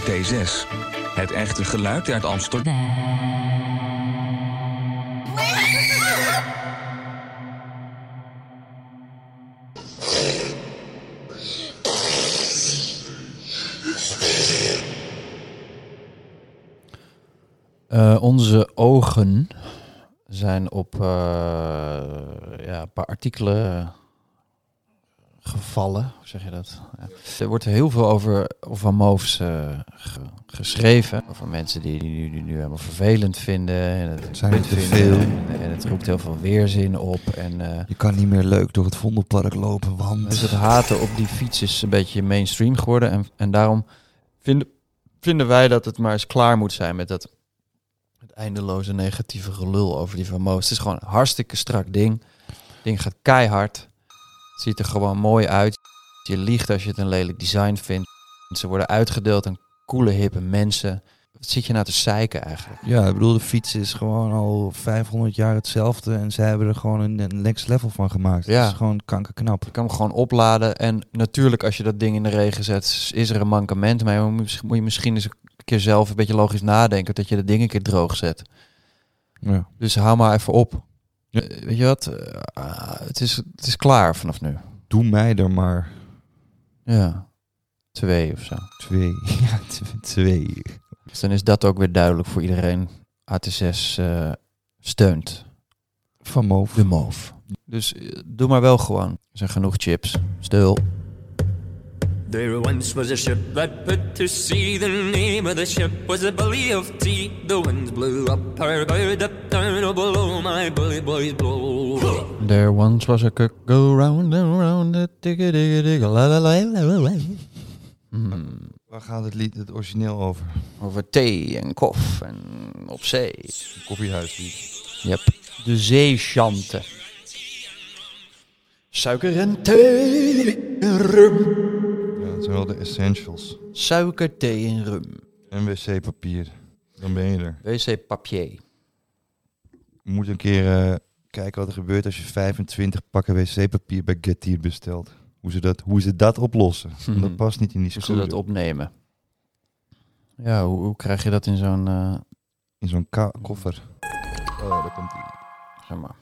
Toyota T6. Het echte geluid uit Amsterdam. Eh, onze ogen zijn op eh, ja, een paar artikelen gevallen. Hoe zeg je dat? Ja. Er wordt heel veel over, over Moofs eh, ge- geschreven. Over mensen die die nu, die nu helemaal vervelend vinden. En het Zijn er kut te veel? En, en het roept heel veel weerzin op. En eh, Je kan niet meer leuk door het Vondelpark lopen, want... dus het haten op die fiets is een beetje mainstream geworden. En, en daarom vinden, vinden wij dat het maar eens klaar moet zijn met dat het eindeloze negatieve gelul over die Van Moos. Het is gewoon een hartstikke strak ding. Het ding gaat keihard. Het ziet er gewoon mooi uit. Je liegt als je het een lelijk design vindt. Ze worden uitgedeeld aan coole, hippe mensen. Wat zit je nou te zeiken eigenlijk? Ja, ik bedoel, de fiets is gewoon al 500 jaar hetzelfde en zij hebben er gewoon een, een next level van gemaakt. Ja. Het is gewoon kankerknap. Je kan hem gewoon opladen. En natuurlijk, als je dat ding in de regen zet, is er een mankement. Maar moet je misschien eens een keer zelf een beetje logisch nadenken dat je dat ding een keer droog zet. Ja. Dus hou maar even op. Eh, weet je wat? Eh, ah, het, is, het is klaar vanaf nu. Doe mij er maar Ja. Twee of zo. twee. Ja, twee. Dus dan is dat ook weer duidelijk voor iedereen. AT6 eh, steunt Van Moof. de move. Dus doe maar wel gewoon. Er zijn genoeg chips. Stil. There once was a ship that put to sea. The name of the ship was a Bully of Tea. The winds blew up her bow, up down, oh below my bully boys blow. There once was a cook go round and round the digga digga digga la la la la. Hmm. Waar gaat het lied, het origineel over? Over thee en kof en op zee. Koffiehuislied. Yep. De zeechanten. Suiker en thee en rum. Zijn wel de essentials. Suiker, thee en rum. En wc-papier. Dan ben je er. WC papier. Je moet een keer eh, kijken wat er gebeurt als je 25 pakken wc-papier bij Getir bestelt. Hoe ze dat, hoe ze dat oplossen. Dat past niet in die Hoe ze dat opnemen. Ja, hoe, hoe krijg je dat in zo'n... eh, In zo'n koffer. Oh, daar komt ie. zeg maar.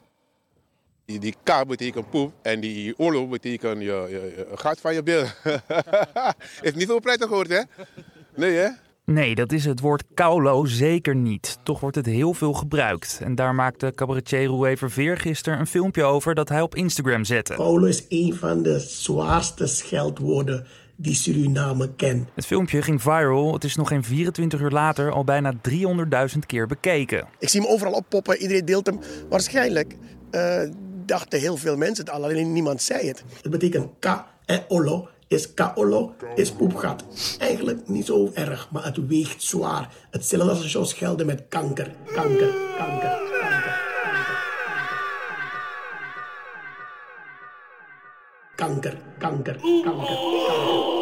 Die, die K betekent poep en die olo betekent je, je, je gaat van je bil. Heeft niet zo prettig gehoord, hè? Nee, hè? Nee, dat is het woord kaulo zeker niet. Toch wordt het heel veel gebruikt. En daar maakte cabaretier Roué Verveer gisteren een filmpje over dat hij op Instagram zette. Paulo is een van de zwaarste scheldwoorden die Suriname kent. Het filmpje ging viral. Het is nog geen 24 uur later al bijna 300.000 keer bekeken. Ik zie hem overal oppoppen, iedereen deelt hem. Waarschijnlijk eh, dachten heel veel mensen het al, alleen niemand zei het. Het betekent ka en olo is kaolo, is poepgat. Eigenlijk niet zo erg, maar het weegt zwaar. Hetzelfde als je zou schelden met kanker, kanker, kanker, kanker. Kanker, kanker, kanker, kanker.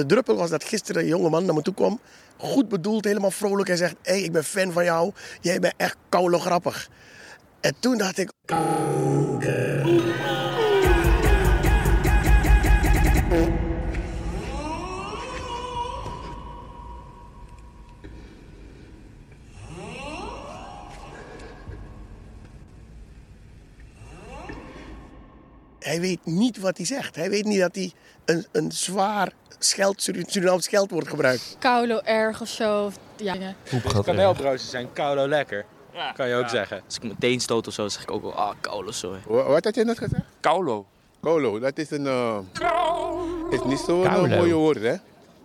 De druppel was dat gisteren een jongeman naar me toe kwam. Goed bedoeld, helemaal vrolijk. Hij zegt, hé, hey, ik ben fan van jou. Jij bent echt koulo grappig. En toen dacht ik... Hij weet niet wat hij zegt. Hij weet niet dat hij een, een zwaar scheld, Surinaams scheldwoord gebruikt. Kaulo erg of zo. of- Ja. Kaneelbruisen zijn koude lekker. Kan je ook zeggen. Als ik meteen stoot of zo, zeg ik ook wel, ah, koude sorry. Wa- Wat had je net gezegd? Kaulo. Kolo, dat is een... eh, is niet zo'n eh, Kaulo. mooie woord, hè?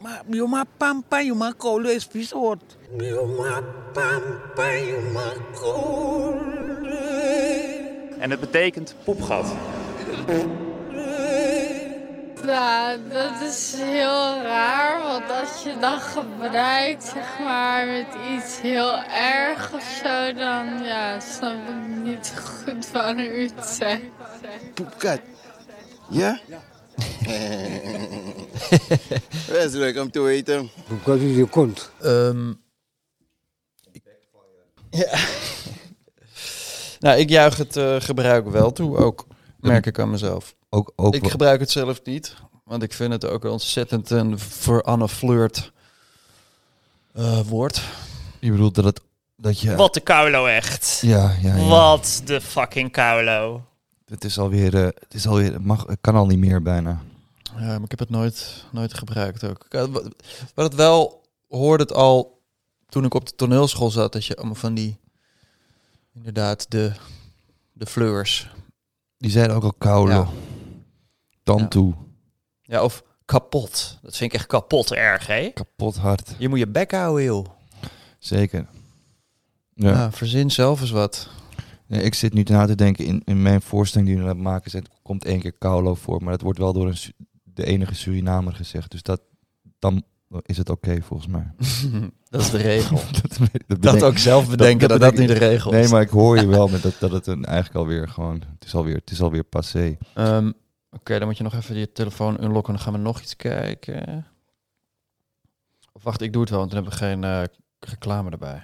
Maar Joma Pampa, Joma Kolo is vies woord. Joma Pampa, Joma Kolo. En het betekent poepgat. Nou, dat is heel raar, want als je dat gebruikt, zeg maar, met iets heel erg of zo, dan ja, snap ik niet goed wat u het zegt. Poepkat. Ja? Dat is leuk om te weten. Poepkat is je kont. Ehm, ik- ja. nou, ik juich het eh, gebruik wel toe, ook merk ik aan mezelf. Ook, ook ik gebruik het zelf niet, want ik vind het ook ontzettend een voor Anne Flirt eh, woord. Je bedoelt dat het dat je Wat de Kaulo echt. Ja, ja, ja. Wat de fucking Kaulo. Het is alweer, eh, het is alweer, het mag, het kan al niet meer bijna. Ja, maar ik heb het nooit, nooit gebruikt ook. Ik had- Wat het wel hoorde het al toen ik op de toneelschool zat, dat je allemaal van die, inderdaad, de, de fleurs. Die zeiden ook al koude. Ja. Dan toe. Ja, of kapot. Dat vind ik echt kapot erg, hè? Kapot hard. Je moet je bek houden, joh. Zeker. Ja. Ja, verzin zelf eens wat. Ja, ik zit nu na te denken, in, in mijn voorstelling die we aan het maken zijn, komt één keer Kaulo voor. Maar dat wordt wel door een, de enige Surinamer gezegd. Dus dat, dan is het oké volgens mij. Dat is de regel. dat, Dat ook zelf bedenken dat dat niet de regel is. Nee, maar ik hoor je wel met dat, dat het een, eigenlijk alweer gewoon, het is alweer, het is alweer passé. Ehm, Oké, dan moet je nog even je telefoon unlocken. Dan gaan we nog iets kijken. Of wacht, ik doe het wel, want dan hebben we geen eh, reclame erbij.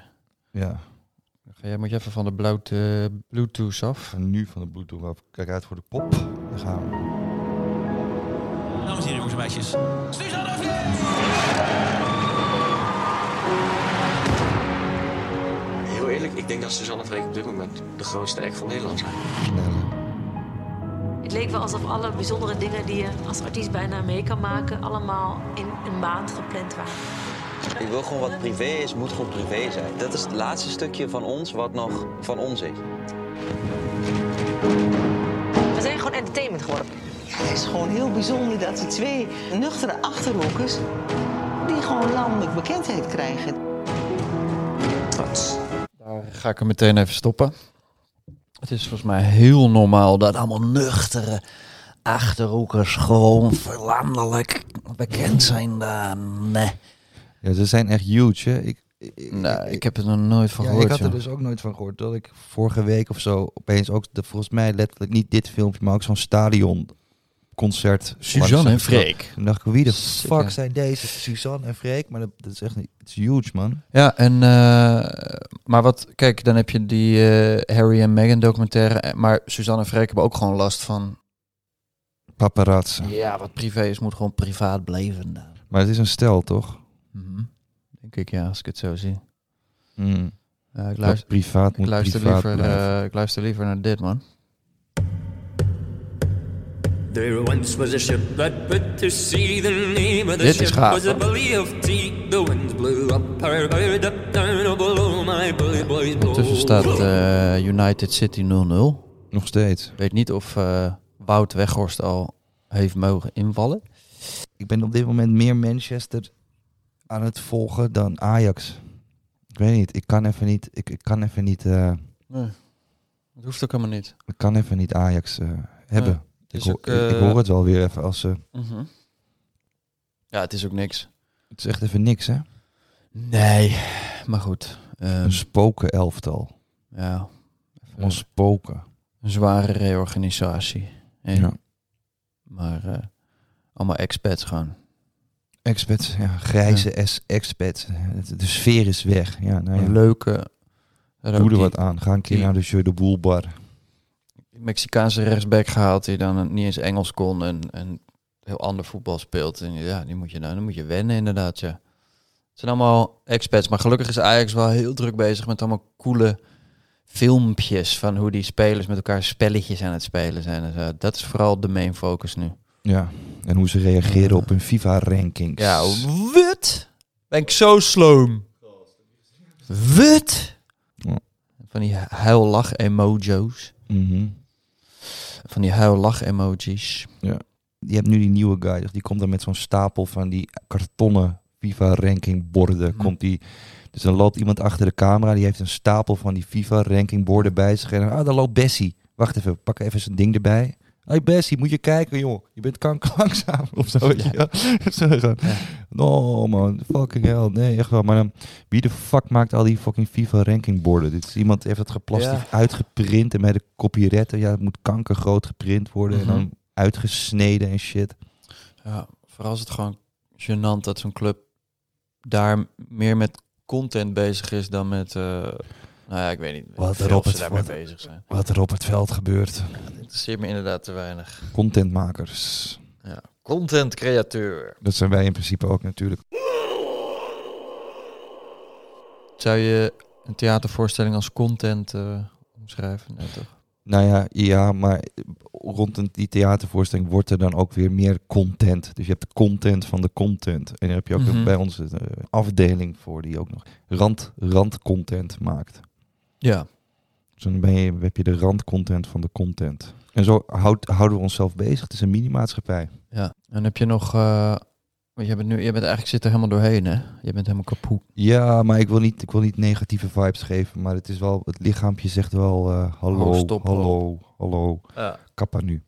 Ja. Dan ga jij, moet je even van de bloot, eh, Bluetooth af. En nu van de Bluetooth af. Kijk uit voor de pop. Daar gaan we. Dames en heren, jongens en meisjes. Heel eerlijk, ik denk dat Suzanne Freek op dit moment de grootste act van Nederland zijn. Het leek wel alsof alle bijzondere dingen die je als artiest bijna mee kan maken, allemaal in een maand gepland waren. Ik wil gewoon wat privé is, moet gewoon privé zijn. Dat is het laatste stukje van ons wat nog van ons is. We zijn gewoon entertainment geworden. Ja, het is gewoon heel bijzonder dat die twee nuchtere achterhoekers... die gewoon landelijk bekendheid krijgen. Daar ga ik hem meteen even stoppen. Het is volgens mij heel normaal dat allemaal nuchtere achterhoekers gewoon landelijk bekend zijn. dan. nee. Ja, ze zijn echt huge, hè? Ik, ik, Nou, ik heb er nog nooit van ja, gehoord. ik had er joh. dus ook nooit van gehoord. Dat ik vorige week of zo opeens ook, de, volgens mij letterlijk niet dit filmpje, maar ook zo'n stadionconcert. Suzanne en. Freek. Toen dacht ik, wie de Sick, fuck zijn deze? Suzanne en Freek? Maar dat, dat is echt niet, het is huge, man. Ja, en eh, maar wat, kijk, dan heb je die eh, Harry en Meghan documentaire, eh, maar Suzanne en Freek hebben ook gewoon last van. Paparazzi. Ja, wat privé is, moet gewoon privaat blijven. dan. Maar het is een stel, toch? Mhm. Denk ik, ja, als ik het zo zie. Mm. Ik luister, privaat ik moet luister privaat liever, ik luister liever naar dit, man. There once was a ship that put to sea. The name of the Dit is ship gaaf, was a hoor. belly of tea. The winds blew up her bow, up down oh, below my bully boys blow. Tussen staat eh, United City 0-0. Nog steeds. Weet niet of eh, Wout Weghorst al heeft mogen invallen. Ik ben op dit moment meer Manchester aan het volgen dan Ajax. Ik weet niet, ik kan even niet, ik, ik kan even niet, eh, Nee, dat hoeft ook helemaal niet. ik kan even niet Ajax eh, hebben. Nee, ik, hoor, ook, ik, ik eh, hoor het wel weer even als ze, Mhm. Ja, het is ook niks. het is echt even niks hè. Nee, maar goed. ehm, Een spoken elftal. ja, even Een spoken. een zware reorganisatie. hè. Ja. Maar eh, allemaal expats gewoon. Expats, ja, grijze S expats. De, sfeer is weg. Ja, nou ja. Een leuke... Doe er wat aan. Ga een keer naar de Jeu de Boel bar. Mexicaanse rechtsback gehaald die dan niet eens Engels kon en, en heel ander voetbal speelt. En ja, die moet je nou, dan moet je wennen inderdaad, ja. Het zijn allemaal expats, maar gelukkig is Ajax wel heel druk bezig met allemaal coole filmpjes van hoe die spelers met elkaar spelletjes aan het spelen zijn. En zo. Dat is vooral de main focus nu. Ja, en hoe ze reageren op hun FIFA-rankings. Ja, wat? Ben ik zo sloom? Wat? Ja. Van die huil-lach-emojo's. Mhm. Van die huil-lach-emojis. Ja. Je hebt nu die nieuwe guy, dus die komt dan met zo'n stapel van die kartonnen FIFA-ranking borden. Komt die, dus dan loopt iemand achter de camera, die heeft een stapel van die FIFA-ranking borden bij zich. En ah, daar loopt Bessie. Wacht even, pak even zijn ding erbij. Hey Bessie, moet je kijken, joh. Je bent kankerlangzaam of zo. weet je gewoon, No man, fucking hell. Nee, echt wel. Maar dan, wie de fuck maakt al die fucking FIFA rankingborden? Dit is iemand heeft het geplastisch Ja. uitgeprint en met de copyretten. Ja, het moet kankergroot geprint worden en Mhm. dan uitgesneden en shit. Ja, vooral is het gewoon gênant dat zo'n club daar meer met content bezig is dan met... eh, nou ja, ik weet niet Wat er op het, daarmee wat, bezig zijn. wat er op het veld gebeurt. Het interesseert me inderdaad te weinig. Contentmakers. Ja. Content createur. Dat zijn wij in principe ook natuurlijk. Zou je een theatervoorstelling als content eh, omschrijven? Nee, toch? Nou ja, ja, maar rond die theatervoorstelling wordt er dan ook weer meer content. Dus je hebt de content van de content. En dan heb je ook Mhm. bij ons een eh, afdeling voor die ook nog rand, randcontent maakt. Ja. Dus dan ben je, heb je de randcontent van de content. En zo houd, houden we onszelf bezig. Het is een mini-maatschappij. Ja. En heb je nog... eh, want je bent nu, je bent eigenlijk zit er helemaal doorheen, hè? Je bent helemaal kapot. Ja, maar ik wil niet, ik wil niet negatieve vibes geven. Maar het is wel, het lichaampje zegt wel, eh, hallo, Oh, stop, hallo, hallo, Ja. kappa nu.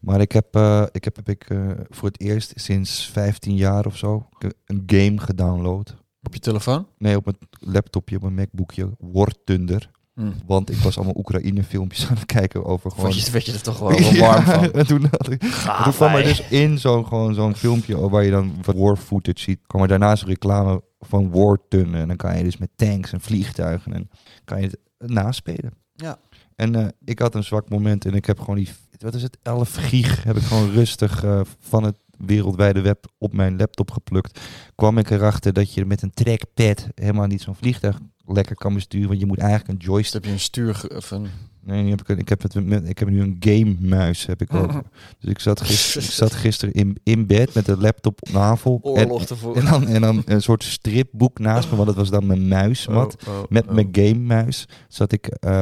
Maar ik heb, eh, ik heb, heb ik, eh, voor het eerst sinds 15 jaar of zo een game gedownload. Op je telefoon? Nee, op mijn laptopje, op mijn MacBookje. War Thunder. Hm. Want ik was allemaal Oekraïne filmpjes aan het kijken over gewoon... Vond je, werd je er toch wel, wel warm van? en toen, had ik, toen kwam er dus in zo'n gewoon zo'n filmpje waar je dan war footage ziet. kwam er daarnaast reclame van War Thunder. En dan kan je dus met tanks en vliegtuigen en kan je het naspelen. Ja. En eh, ik had een zwak moment en ik heb gewoon die, wat is het, 11 gig heb ik gewoon rustig eh, van het wereldwijde web op mijn laptop geplukt. Kwam ik erachter dat je met een trackpad helemaal niet zo'n vliegtuig lekker kan besturen. Want je moet eigenlijk een joystick... heb je een stuur... Of een... Nee, nu heb ik, heb het met, ik heb nu een game muis heb ik ook. Dus ik zat, gister, ik zat gisteren in, in bed met de laptop op navel. Oorlog en, dan, en dan een soort stripboek naast me, want dat was dan mijn muismat. Oh, oh, met oh. mijn game muis zat ik... eh,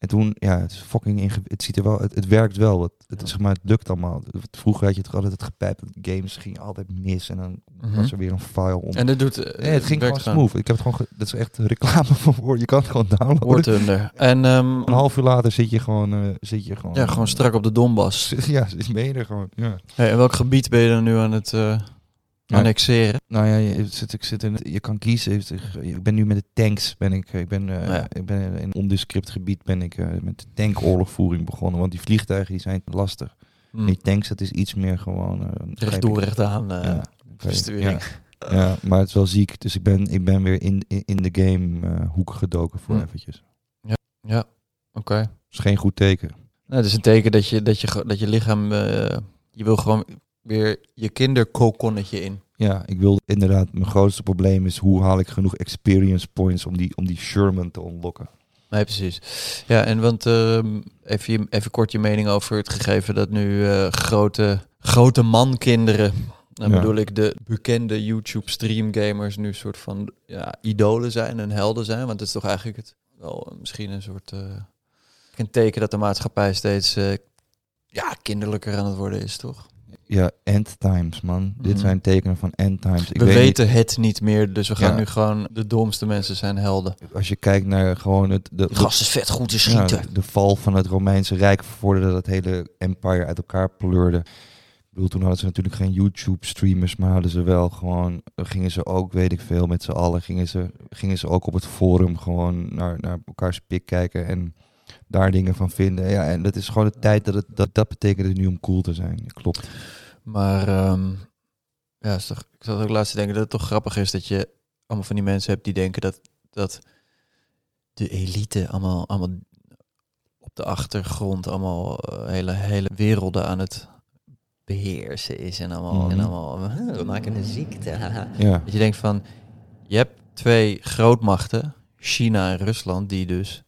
en toen, ja, het is fucking inge- Het ziet er wel, het, het werkt wel. Het, het, zeg maar, het lukt allemaal. Vroeger had je toch altijd het dat Games gingen altijd mis en dan Mhm. was er weer een file om. En dit doet, eh, nee, het ging gewoon smooth. Ik heb het gewoon, ge- dat is echt reclame voor. Je kan het gewoon downloaden. Thunder. En, ehm, een half uur later zit je gewoon, eh, zit je gewoon. Ja, gewoon strak op de Donbass. Ja, ben je er gewoon. Ja. Hey, en welk gebied ben je dan nu aan het eh, annexeren? Nou ja, je, zit, ik zit in, je kan kiezen. Ik ben nu met de tanks. Ben ik, ik, ben, eh, Ja. ik ben in een ondescript gebied ben ik eh, met de tankoorlogvoering begonnen. Want die vliegtuigen die zijn lastig. Die tanks, dat is iets meer gewoon... eh, Rechtdoor, begrijp ik. rechtaan, eh, oké, besturing. Ja. Ja, maar het is wel ziek. Dus ik ben, ik ben weer in, in, de game eh, hoek gedoken voor Hmm. eventjes. Ja, ja. oké. Is geen goed teken. Nou, het is een teken dat je, dat je, dat je lichaam... eh, je wil gewoon weer je kinderkokonnetje in. Ja, ik wil inderdaad, mijn grootste probleem is hoe haal ik genoeg experience points om die, om die Sherman te unlocken. Nee, precies. Ja, en want ehm, even, je- even kort je mening over het gegeven dat nu eh, grote, grote mankinderen, dan Ja. bedoel ik de bekende YouTube streamgamers, nu een soort van ja, idolen zijn en helden zijn. Want het is toch eigenlijk het, wel misschien een soort eh, een teken dat de maatschappij steeds eh, ja, kinderlijker aan het worden is, toch? Ja, end times, man. Dit Mhm. zijn tekenen van end times. Ik we weet weten niet- het niet meer, dus we gaan Ja. nu gewoon de domste mensen zijn helden. Als je kijkt naar gewoon het... De, Die gast is vet goed te schieten. de, de val van het Romeinse Rijk voordat het hele empire uit elkaar pleurde. Ik bedoel, toen hadden ze natuurlijk geen YouTube-streamers, maar hadden ze wel gewoon... Gingen ze ook, weet ik veel, met z'n allen gingen ze, gingen ze ook op het forum gewoon naar, naar elkaars pik kijken en daar dingen van vinden. Ja, en dat is gewoon de tijd dat het, dat, dat betekent het nu om cool te zijn. Klopt. Maar ehm, ja, is toch, ik zat ook laatst te denken dat het toch grappig is dat je allemaal van die mensen hebt die denken dat, dat de elite allemaal, allemaal op de achtergrond allemaal eh, hele, hele werelden aan het beheersen is en allemaal, Mhm. en allemaal "Huh, we maken een ziekte. haha." Ja. Dat je denkt van, je hebt twee grootmachten, China en Rusland, die dus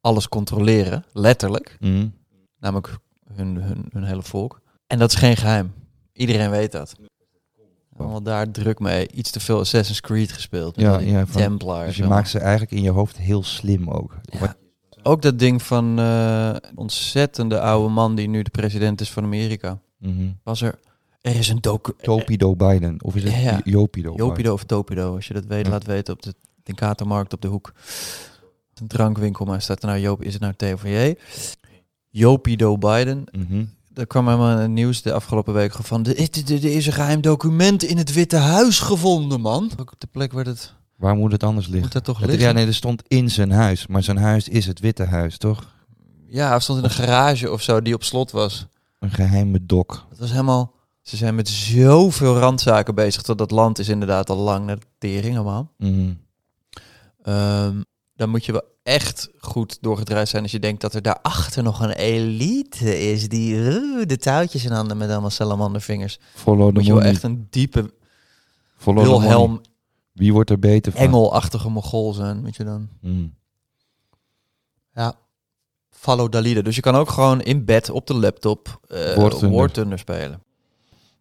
alles controleren, letterlijk. Mhm. Namelijk hun, hun, hun hele volk. En dat is geen geheim. Iedereen weet dat. Allemaal daar druk mee. Iets te veel Assassin's Creed gespeeld. Ja, ja, van- Templars. dus je maakt ze eigenlijk in je hoofd heel slim ook. Wat- Ook dat ding van eh ontzettende oude man die nu de president is van Amerika. Mhm. Was er... Er is een docu... Topido Biden. Of is het Ja. Jopido? Jopido of Topido. Als je dat weet, Ja. laat weten op de Denkatermarkt op de hoek. Een drankwinkel, maar staat er nou Joop, is het nou T of J? Jopido Biden. Mhm. Er kwam helemaal het nieuws de afgelopen week van... Er is een geheim document in het Witte Huis gevonden, man. Ook op de plek waar het... Waar moet het anders liggen? Moet dat toch liggen? Ja, nee, er stond in zijn huis. Maar zijn huis is het Witte Huis, toch? Ja, hij stond in een garage of zo die op slot was. Een geheime dok. Het was helemaal... Ze zijn met zoveel randzaken bezig... dat dat land is inderdaad al lang naar de tering allemaal. Mhm. Ehm, dan moet je wel echt goed doorgedraaid zijn als je denkt dat er daarachter nog een elite is die uh, de touwtjes in handen met allemaal salamandervingers. Follow the moet je wel money. echt een diepe Follow Wilhelm. Wie wordt er beter van? engelachtige mogol zijn, weet je dan. Mm. Ja. Follow Dalida. Dus je kan ook gewoon in bed op de laptop eh Thunder. War Thunder spelen.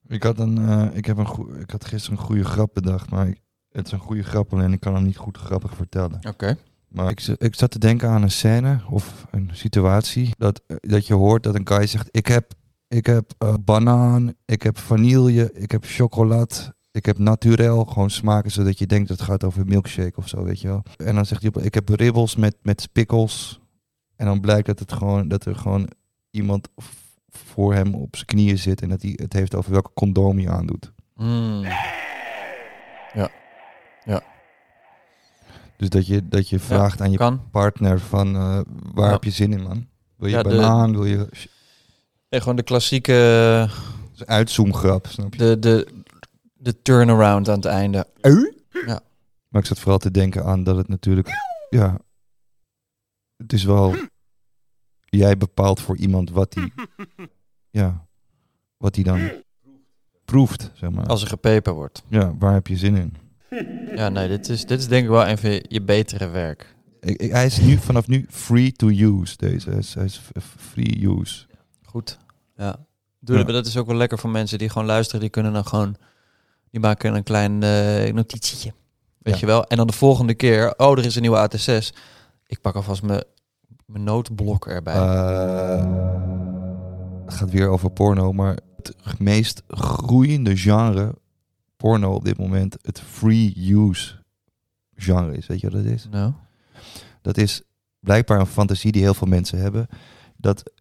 Ik had, een, eh, ik, heb een ik had gisteren een goede grap bedacht, maar ik- het is een goede grap alleen ik kan hem niet goed grappig vertellen. Oké. Maar ik, ik zat te denken aan een scène of een situatie dat, eh, dat je hoort dat een guy zegt: Ik heb, ik heb eh, banaan, ik heb vanille, ik heb chocolade, ik heb naturel. Gewoon smaken zodat je denkt dat het gaat over milkshake of zo, weet je wel. En dan zegt hij: op- Ik heb ribbels met, met spikkels. En dan blijkt dat, het gewoon, dat er gewoon iemand voor hem op zijn knieën zit en dat hij het heeft over welke condoom hij aandoet. Hmm. Ja. Ja. Dus dat je, dat je vraagt aan je kan. partner van eh, waar Ja. heb je zin in man? Wil je Ja, de- banaan? Wil je Nee, gewoon de klassieke... uitzoomgrap, snap je? De, de, de turnaround aan het einde. Ja. Maar ik zat vooral te denken aan dat het natuurlijk, ja, het is wel, jij bepaalt voor iemand wat hij, ja, wat hij dan proeft, zeg maar. Als er gepeper wordt. Ja, waar heb je zin in? Ja, nee, dit is, dit is denk ik wel een van je, betere werk. Ik, ik- hij is nu vanaf nu free to use, deze. Hij is, hij free use. Goed. Ja. Doe Ja. dat, dat is ook wel lekker voor mensen die gewoon luisteren. Die kunnen dan gewoon... Die maken een klein eh, notitietje. Weet Ja. je wel? En dan de volgende keer... Oh, er is een nieuwe AT6. Ik pak alvast mijn, mijn noodblok erbij. Eh, het gaat weer over porno, maar het meest groeiende genre porno op dit moment het free use genre is. Weet je wat dat is? Nou? Dat is blijkbaar een fantasie die heel veel mensen hebben. Dat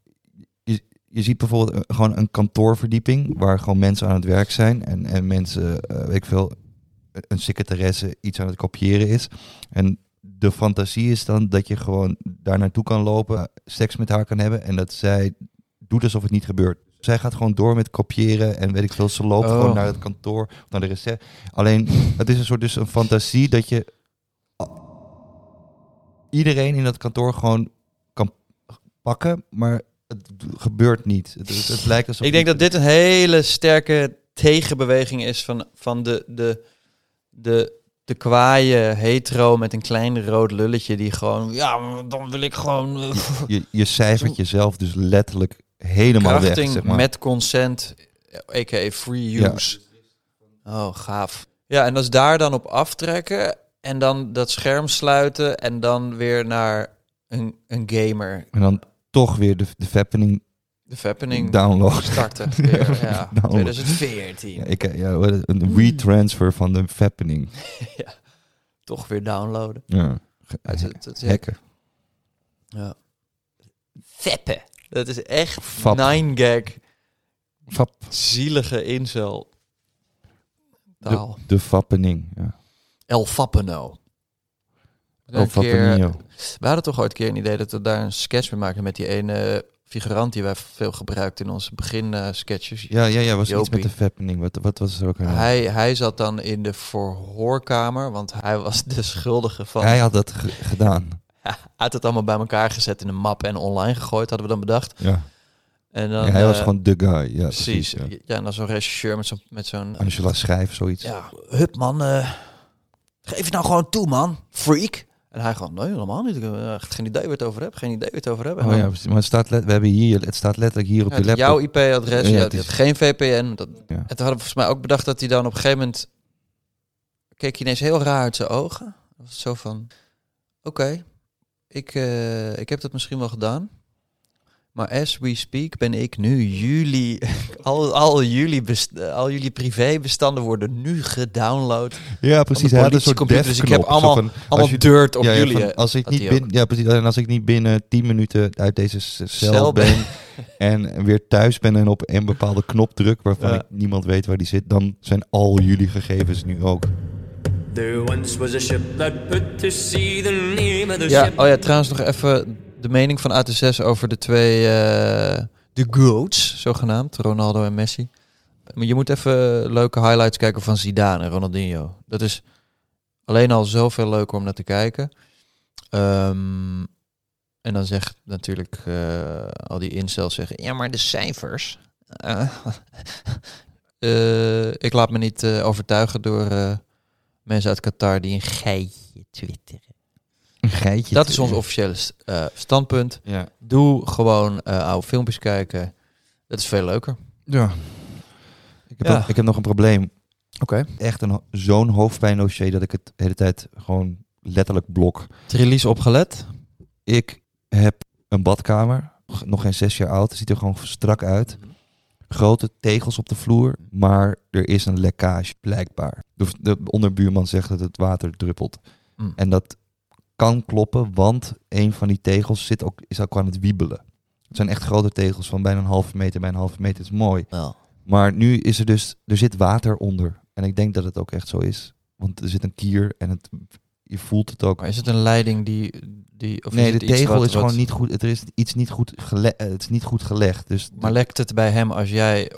je, je ziet bijvoorbeeld een- gewoon een kantoorverdieping waar gewoon mensen aan het werk zijn en, en mensen, eh, weet ik veel, een secretaresse iets aan het kopiëren is. En de fantasie is dan dat je gewoon daar naartoe kan lopen, seks met haar kan hebben en dat zij doet alsof het niet gebeurt. Zij gaat gewoon door met kopiëren en weet ik veel, ze loopt Oh. gewoon naar het kantoor, of naar de receptie. Alleen, het is een soort dus een fantasie dat je iedereen in dat kantoor gewoon kan pakken, maar het gebeurt niet. Het, het, het lijkt alsof Ik denk dat dit een hele sterke tegenbeweging is van, van de, de, de, de kwaaie hetero met een klein rood lulletje die gewoon, ja, dan wil ik gewoon eh, je, je cijfert jezelf dus letterlijk helemaal weg. krachting Zeg maar. met consent, a.k.a. free Ja. use. Oh, gaaf. Ja, en dat is daar dan op aftrekken en dan dat scherm sluiten en dan weer naar een, een gamer. En dan toch weer de, de Fappening De Fappening download. starten weer, ja. Download. 2014. Ja, ik, ja, het? een retransfer van de Fappening. ja. Toch weer downloaden. Ja. Het- het-. Hacken. Ja. Veppen. Dat is echt Fap. nine gag. Fap. Zielige incel. Taal. De, de Fappening. Ja. El Fappeno. El Fappenino. We hadden toch ooit een keer een idee dat we daar een sketch mee maken met die ene figurant die wij veel gebruikten in onze begin eh, sketches. Ja, ja, ja, was iets met de Fappening. Wat, wat was er ook? aan? Hij, hij zat dan in de verhoorkamer, want hij was de schuldige van... Hij had dat ge- gedaan. Hij had het allemaal bij elkaar gezet in een map en online gegooid, hadden we dan bedacht. Ja. En dan, Ja, hij was eh, gewoon de guy. Ja, precies. ja. ja. en dan zo'n regisseur met zo'n... Met zo'n Angela Schijf, zoiets. ja, hup man, eh, geef het nou gewoon toe man, freak. En hij gewoon, nee helemaal niet, ik heb echt geen idee waar het over heb, geen idee waar het over heb. En Oh ja, maar het staat, let, we hebben hier, het staat letterlijk hier op Ja, het- laptop. jouw IP-adres, Ja, het je is- geen VPN. Dat, Ja. En toen hadden we volgens mij ook bedacht dat hij dan op een gegeven moment... keek hij ineens heel raar uit zijn ogen. Dat was zo van, oké, ik, eh, ik heb dat misschien wel gedaan. Maar as we speak ben ik nu jullie, al, al, jullie, best, al jullie privébestanden worden nu gedownload. Ja, precies. Hij had een soort dus ik heb allemaal, van, allemaal je- dirt op Ja, ja, jullie. van, als ik niet binnen, ja, precies. En als ik niet binnen 10 minuten uit deze cel, Cel ben. ben en weer thuis ben en op een bepaalde knop druk waarvan Ja. ik niemand weet waar die zit, dan zijn al jullie gegevens nu ook. There once was a ship that put to sea. The name of the Ja, ship. oh ja, trouwens nog even de mening van AT6 over de twee, eh, de GOATs, zogenaamd, Ronaldo en Messi. Maar je moet even leuke highlights kijken van Zidane en Ronaldinho. Dat is alleen al zoveel leuker om naar te kijken. Ehm, en dan zegt natuurlijk eh, al die incels zeggen, ja maar de cijfers. Eh, ik laat me niet overtuigen door mensen uit Qatar die een geitje twitteren. Een geitje. Dat is ons officiële st- eh, standpunt. Ja. Doe gewoon eh, oude filmpjes kijken. Dat is veel leuker. Ja. Ik heb, Ja. ook- ik heb nog een probleem. Oké. Echt een zo'n hoofdpijndossier dat ik het de hele tijd gewoon letterlijk blok. Trillies opgelet? Ik heb een badkamer, nog geen zes jaar oud. Het ziet er gewoon strak uit. Grote tegels op de vloer, maar er is een lekkage, blijkbaar. De, de onderbuurman zegt dat het water druppelt. Mm. En dat kan kloppen, want een van die tegels zit ook, is ook aan het wiebelen. Het zijn echt grote tegels van bijna een halve meter bij een halve meter. Is mooi. Maar nu is er dus, er zit water onder. En ik denk dat het ook echt zo is. Want er zit een kier en het, je voelt het ook. Maar is het een leiding die... die of nee, is de iets tegel wat- is gewoon wat- niet goed. Er is iets niet goed, gele, eh, het is niet goed gelegd. Dus Maar lekt het bij hem als jij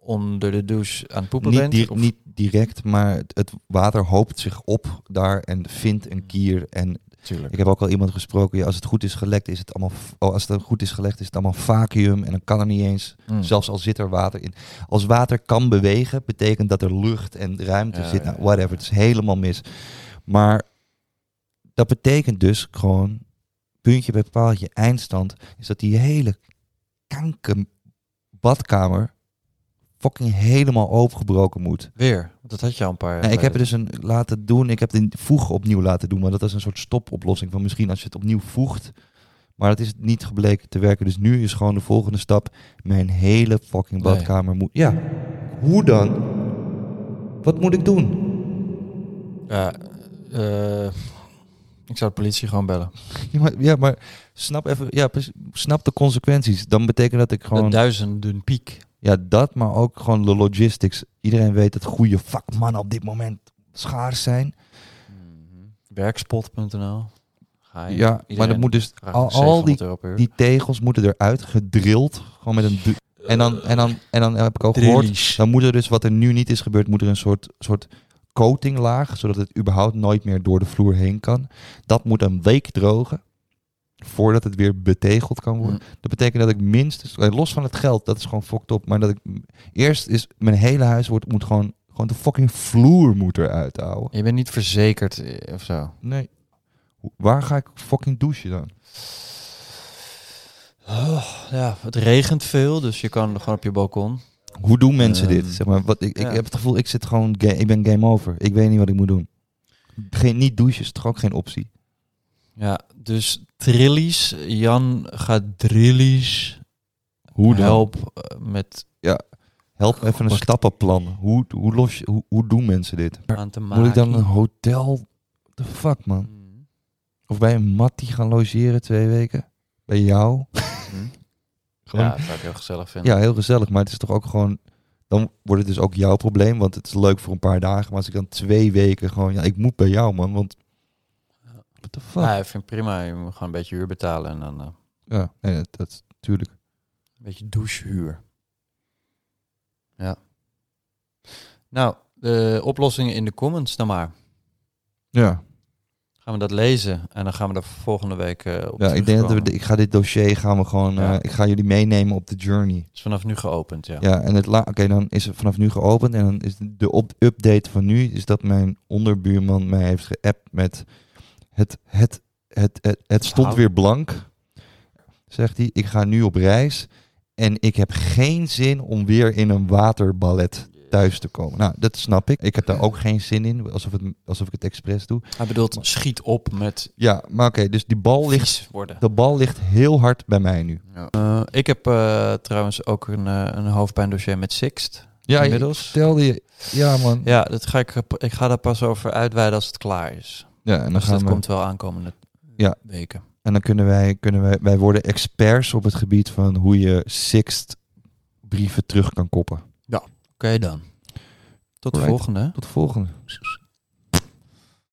onder de douche aan het poepen niet, bent? di- Of- niet direct, maar het, het water hoopt zich op daar en vindt een kier. En Tuurlijk. ik heb ook al iemand gesproken. Ja, als het goed is gelekt, is het allemaal. Oh, als het goed is gelegd, is het allemaal vacuüm. En dan kan er niet eens. Mm. Zelfs al zit er water in. Als water kan bewegen, betekent dat er lucht en ruimte Ja, zit. Nou, whatever. Het is helemaal mis. Maar dat betekent dus gewoon. Puntje bij paaltje, eindstand. Is dat die hele kanker badkamer. fucking helemaal opengebroken moet. Weer? Want dat had je al een paar jaar Nee, ik heb het dus een laten doen. Ik heb de voeg opnieuw laten doen. Maar dat is een soort stopoplossing van misschien als je het opnieuw voegt. Maar dat is niet gebleken te werken. Dus nu is gewoon de volgende stap. Mijn hele fucking Nee. badkamer moet. Ja. Hoe dan? Wat moet ik doen? Ja, eh, ik zou de politie gewoon bellen. Ja, maar, ja, maar snap even. Ja, snap de consequenties. Dan betekent dat ik gewoon. De duizenden piek. Ja, dat, maar ook gewoon de logistics. Iedereen weet dat goede vakmannen op dit moment schaars zijn. Werkspot.nl. Ga je. Ja, maar dat moet dus al, al 700 die, die tegels moeten eruit gedrild, gewoon met een du- en dan en dan en dan heb ik ook gehoord, dan moet er dus wat er nu niet is gebeurd, moet er een soort soort coatinglaag, zodat het überhaupt nooit meer door de vloer heen kan. Dat moet een week drogen voordat het weer betegeld kan worden. Dat betekent dat ik minstens eh, los van het geld, dat is gewoon fucked op, maar dat ik eerst is mijn hele huis wordt moet gewoon gewoon de fucking vloer moet eruit houden. Je bent niet verzekerd eh, of zo. Nee. Waar ga ik fucking douchen dan? Oh, ja, het regent veel, dus je kan gewoon op je balkon. Hoe doen mensen Ehm, dit? Zeg maar, wat, ik, ja. ik heb het gevoel, ik zit gewoon, ik ben game over. Ik weet niet wat ik moet doen. Geen, niet douchen is toch ook geen optie? Ja, dus trillies. Jan gaat drillies. Hoe dan? Help eh, met Ja, help even een stappenplan. Hoe, hoe, los, je- hoe, hoe doen mensen dit? aan te Moet ik dan een hotel? The fuck, man? Of bij een mattie gaan logeren twee weken? Bij jou? Gewoon- Ja, dat zou ik heel gezellig vinden. Ja, heel gezellig. Maar het is toch ook gewoon... Dan wordt het dus ook jouw probleem. Want het is leuk voor een paar dagen. Maar als ik dan twee weken gewoon... Ja, ik moet bij jou, man. Want... What the fuck? Ja, ik vind het prima. Je moet gewoon een beetje huur betalen en dan eh, Ja, nee, dat, dat is natuurlijk. een beetje douchehuur. Ja. Nou, de oplossingen in de comments dan maar. Ja. Gaan we dat lezen en dan gaan we er volgende week eh, op Ja, ik denk dat we, de- ik ga dit dossier gaan we gewoon, Ja. eh, ik ga jullie meenemen op de journey. is vanaf nu geopend, ja. Ja, en het la, oké, dan is het vanaf nu geopend en dan is de op update van nu is dat mijn onderbuurman mij heeft geappt met het, het, het, het, het stond weer blank, zegt hij. Ik ga nu op reis en ik heb geen zin om weer in een waterballet thuis te komen. Nou, dat snap ik. Ik heb daar ook geen zin in, alsof, het, alsof ik het expres doe. Hij bedoelt, schiet op met Ja, maar oké, dus die bal ligt, worden. de bal ligt heel hard bij mij nu. Eh, ik heb eh, trouwens ook een, eh, een hoofdpijndossier met Sixt. Ja, inmiddels. vertelde je, ja man. Ja, dat ga ik, ik ga daar pas over uitweiden als het klaar is. Ja, en dan dus gaan dat we- komt wel aankomende Ja. weken. En dan kunnen wij, kunnen wij, wij worden experts op het gebied van hoe je Sixt brieven terug kan koppen. Oké dan. Tot de Alright. volgende. Tot de volgende.